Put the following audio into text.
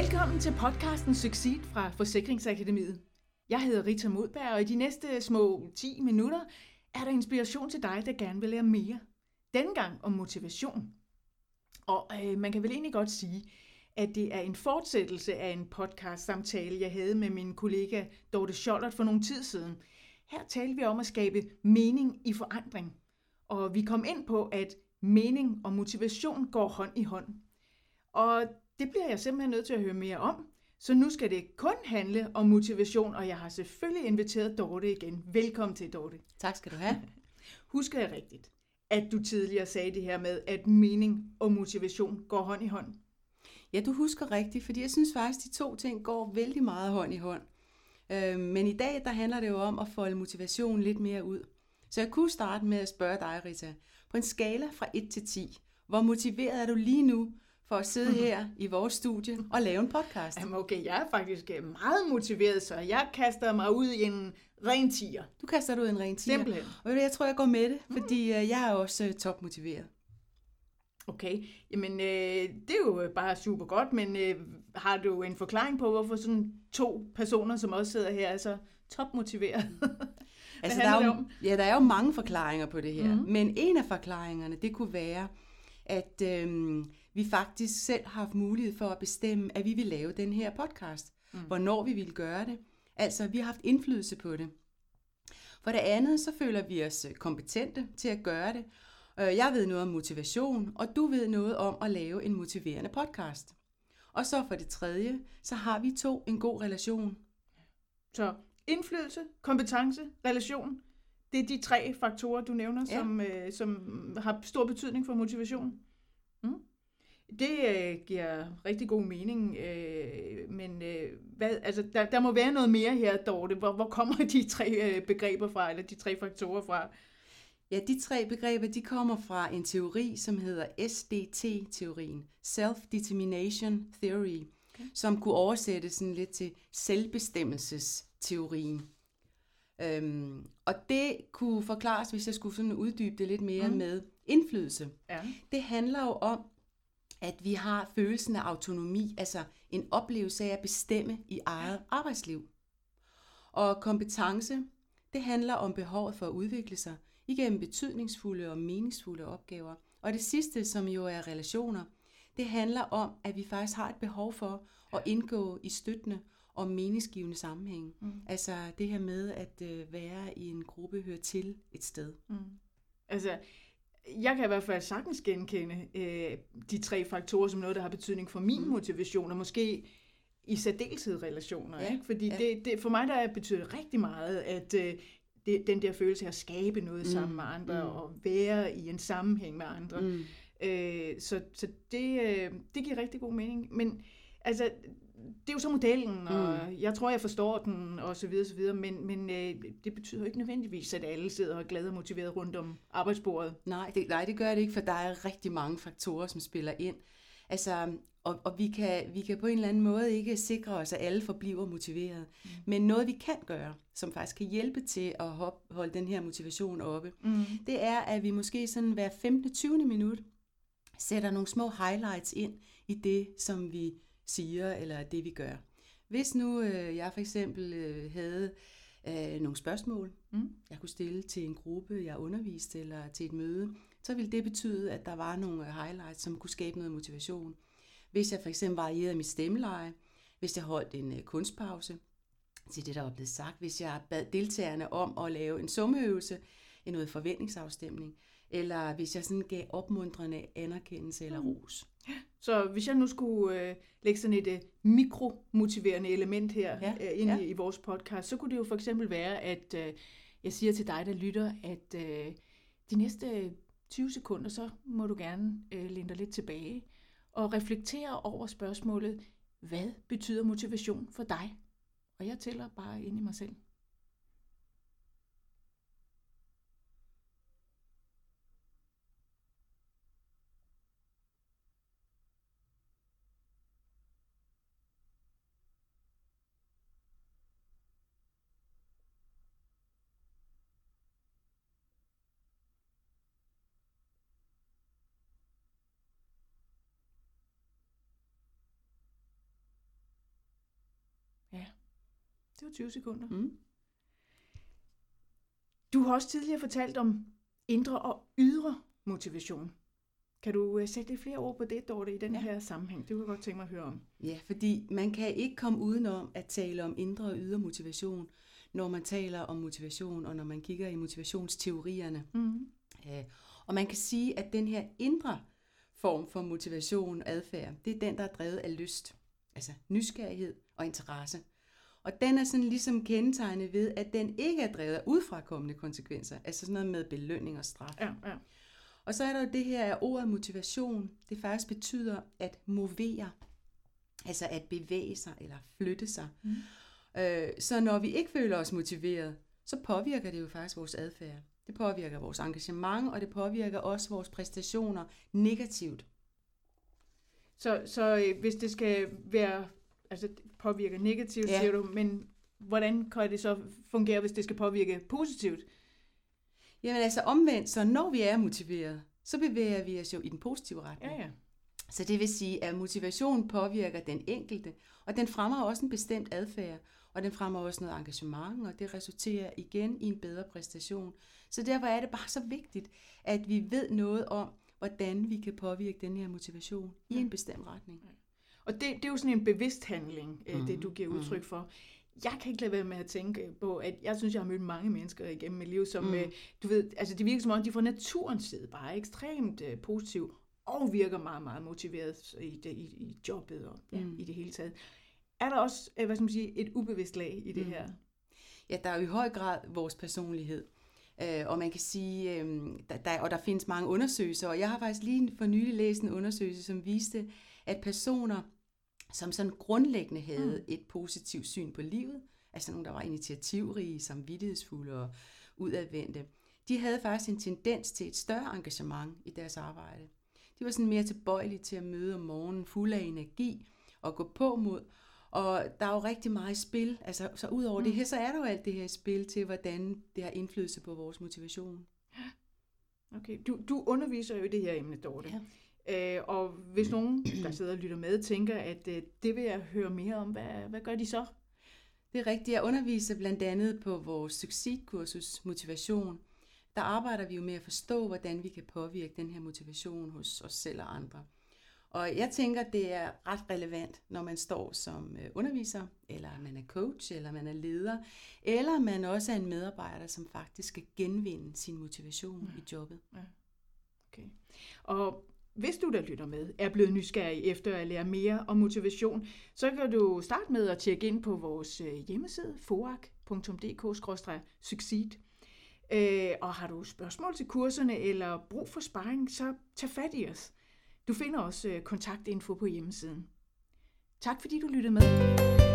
Velkommen til podcasten Succeed fra Forsikringsakademiet. Jeg hedder Rita Modberg, og i de næste små 10 minutter er der inspiration til dig, der gerne vil lære mere. Denne gang om motivation. Og øh, man kan vel egentlig godt sige, at det er en fortsættelse af en podcast-samtale, jeg havde med min kollega Dorte Schollert for nogle tid siden. Her talte vi om at skabe mening i forandring. Og vi kom ind på, at mening og motivation går hånd i hånd. Og det bliver jeg simpelthen nødt til at høre mere om. Så nu skal det kun handle om motivation, og jeg har selvfølgelig inviteret Dorte igen. Velkommen til, Dorte. Tak skal du have. Husker jeg rigtigt, at du tidligere sagde det her med, at mening og motivation går hånd i hånd? Ja, du husker rigtigt, fordi jeg synes faktisk, de to ting går vældig meget hånd i hånd. Øh, men i dag, der handler det jo om at folde motivationen lidt mere ud. Så jeg kunne starte med at spørge dig, Rita. På en skala fra 1 til 10, hvor motiveret er du lige nu for at sidde her i vores studie og lave en podcast? Jamen okay, jeg er faktisk øh, meget motiveret, så jeg kaster mig ud i en ren tiger. Du kaster dig ud i en ren tiger. Simpelthen. Og jeg tror, jeg går med det, fordi øh, jeg er også øh, topmotiveret. Okay, jamen øh, det er jo bare super godt, men øh, har du en forklaring på, hvorfor sådan to personer, som også sidder her, er så topmotiveret? altså, der er, jo, ja, der er jo mange forklaringer på det her, Mhm. men en af forklaringerne, det kunne være, at øh, vi faktisk selv har haft mulighed for at bestemme, at vi vil lave den her podcast. Mm. Hvornår vi vil gøre det. Altså, vi har haft indflydelse på det. For det andet, så føler vi os øh, kompetente til at gøre det. Øh, Jeg ved noget om motivation, og du ved noget om at lave en motiverende podcast. Og så for det tredje, så har vi to en god relation. Så indflydelse, kompetence, relation, det er de tre faktorer, du nævner, Ja. som, øh, som har stor betydning for motivation. Det øh, giver rigtig god mening, øh, men øh, hvad, altså, der, der må være noget mere her, Dorte. Hvor, hvor kommer de tre øh, begreber fra, eller de tre faktorer fra? Ja, de tre begreber, de kommer fra en teori, som hedder SDT-teorien, Self-Determination Theory, okay. som kunne oversættes sådan lidt til selvbestemmelsesteorien. Øhm, og det kunne forklares, hvis jeg skulle sådan uddybe det lidt mere mm. med indflydelse. Ja. Det handler jo om, at vi har følelsen af autonomi, altså en oplevelse af at bestemme i eget arbejdsliv. Og kompetence, det handler om behovet for at udvikle sig igennem betydningsfulde og meningsfulde opgaver. Og det sidste, som jo er relationer, det handler om, at vi faktisk har et behov for at indgå i støttende og meningsgivende sammenhæng. Mm. Altså det her med at øh, være i en gruppe, høre til et sted. Mm. Altså, jeg kan i hvert fald sagtens genkende øh, de tre faktorer som noget, der har betydning for min Mm. motivation, og måske i særdeleshed relationer. Ja, Ikke? Fordi ja. det, det, for mig der betyder rigtig meget, at øh, det, den der følelse af at skabe noget Mm, sammen med andre, mm. og være i en sammenhæng med andre. Mm. Øh, så så det, øh, det giver rigtig god mening. Men altså, det er jo så modellen, og jeg tror, jeg forstår den, og så videre, så videre, men, men øh, det betyder jo ikke nødvendigvis, at alle sidder og er glade og motiveret rundt om arbejdsbordet. Nej det, nej, det gør det ikke, for der er rigtig mange faktorer, som spiller ind. Altså, og, og vi, kan, vi kan på en eller anden måde ikke sikre os, at alle forbliver motiveret. Mm. Men noget, vi kan gøre, som faktisk kan hjælpe til at hop, holde den her motivation oppe, Mm. det er, at vi måske sådan hver 15-20 minut sætter nogle små highlights ind i det, som vi siger, eller det, vi gør. Hvis nu øh, jeg for eksempel øh, havde øh, nogle spørgsmål, Mm. jeg kunne stille til en gruppe, jeg underviste, eller til et møde, så ville det betyde, at der var nogle øh, highlights, som kunne skabe noget motivation. Hvis jeg for eksempel varierede mit stemmeleje, hvis jeg holdt en øh, kunstpause til det, der var blevet sagt, hvis jeg bad deltagerne om at lave en summeøvelse, en noget forventningsafstemning, eller hvis jeg sådan gav opmuntrende anerkendelse eller ros. Så hvis jeg nu skulle øh, lægge sådan et øh, mikromotiverende element her Ja, øh, ind ja. i, i vores podcast, så kunne det jo for eksempel være, at øh, jeg siger til dig, der lytter, at øh, de næste 20 sekunder, så må du gerne øh, læne dig lidt tilbage og reflektere over spørgsmålet, hvad betyder motivation for dig? Og jeg tæller bare ind i mig selv. Det var 20 sekunder. Mm. Du har også tidligere fortalt om indre og ydre motivation. Kan du øh, sætte lidt flere ord på det, Dorte, i den ja. Ja. her sammenhæng? Det kunne jeg godt tænke mig at høre om. Ja, fordi man kan ikke komme udenom at tale om indre og ydre motivation, når man taler om motivation, og når man kigger i motivationsteorierne. Mm. Øh, Og man kan sige, at den her indre form for motivation og adfærd, det er den, der er drevet af lyst, altså nysgerrighed og interesse. Og den er sådan ligesom kendetegnet ved, at den ikke er drevet af udfrakommende konsekvenser, altså sådan noget med belønning og straf. Ja, ja. Og så er der jo det her, ordet motivation, det faktisk betyder at movere, altså at bevæge sig eller flytte sig. Mm. Øh, så når vi ikke føler os motiveret, så påvirker det jo faktisk vores adfærd. Det påvirker vores engagement, og det påvirker også vores præstationer negativt. Så, så øh, hvis det skal være, altså det påvirker negativt, ja. Ja. siger du, men hvordan kan det så fungere, hvis det skal påvirke positivt? Jamen altså omvendt, så når vi er motiveret, så bevæger vi os jo i den positive retning. Ja, ja. Så det vil sige, at motivation påvirker den enkelte, og den fremmer også en bestemt adfærd, og den fremmer også noget engagement, og det resulterer igen i en bedre præstation. Så derfor er det bare så vigtigt, at vi ved noget om, hvordan vi kan påvirke den her motivation i Ja. en bestemt retning. Og det, det er jo sådan en bevidst handling, mm. det Mhm, du giver mhm. udtryk for. Jeg kan ikke lade være med at tænke på, at jeg synes, jeg har mødt mange mennesker igennem mit liv, som, Mm. du ved, altså det virker som om, de fra naturens side bare er ekstremt uh, positiv og virker meget, meget motiveret i, det, i, i jobbet og ja, Mm. i det hele taget. Er der også, øh, hvad skal man sige, et ubevidst lag i det Mm. her? Ja, der er jo i høj grad vores personlighed. Øh, og man kan sige, øh, der, der, og der findes mange undersøgelser, og jeg har faktisk lige for nylig læst en undersøgelse, som viste, at personer, som sådan grundlæggende havde Mm. et positivt syn på livet, altså nogle, der var initiativrige, samvittighedsfulde og udadvendte, de havde faktisk en tendens til et større engagement i deres arbejde. De var sådan mere tilbøjelige til at møde om morgenen, fulde af energi og gå på mod, og der er jo rigtig meget spil. Altså, så ud over mm. Det her, så er der jo alt det her spil til, hvordan det har indflydelse på vores motivation. Okay, du, du underviser jo i det her emne, Dorte. Ja. Øh, og hvis nogen, der sidder og lytter med, tænker, at øh, det vil jeg høre mere om, hvad, hvad gør de så? Det er rigtigt. Jeg underviser blandt andet på vores succeskursus Motivation. Der arbejder vi jo med at forstå, hvordan vi kan påvirke den her motivation hos os selv og andre. Og jeg tænker, det er ret relevant, når man står som øh, underviser, eller man er coach, eller man er leder, eller man også er en medarbejder, som faktisk skal genvinde sin motivation i jobbet. Okay. Og hvis du, der lytter med, er blevet nysgerrig efter at lære mere om motivation, så kan du starte med at tjekke ind på vores øh, hjemmeside, forak.dk-succeed. Øh, og har du spørgsmål til kurserne eller brug for sparring, så tag fat i os. Du finder også øh, kontaktinfo på hjemmesiden. Tak fordi du lyttede med.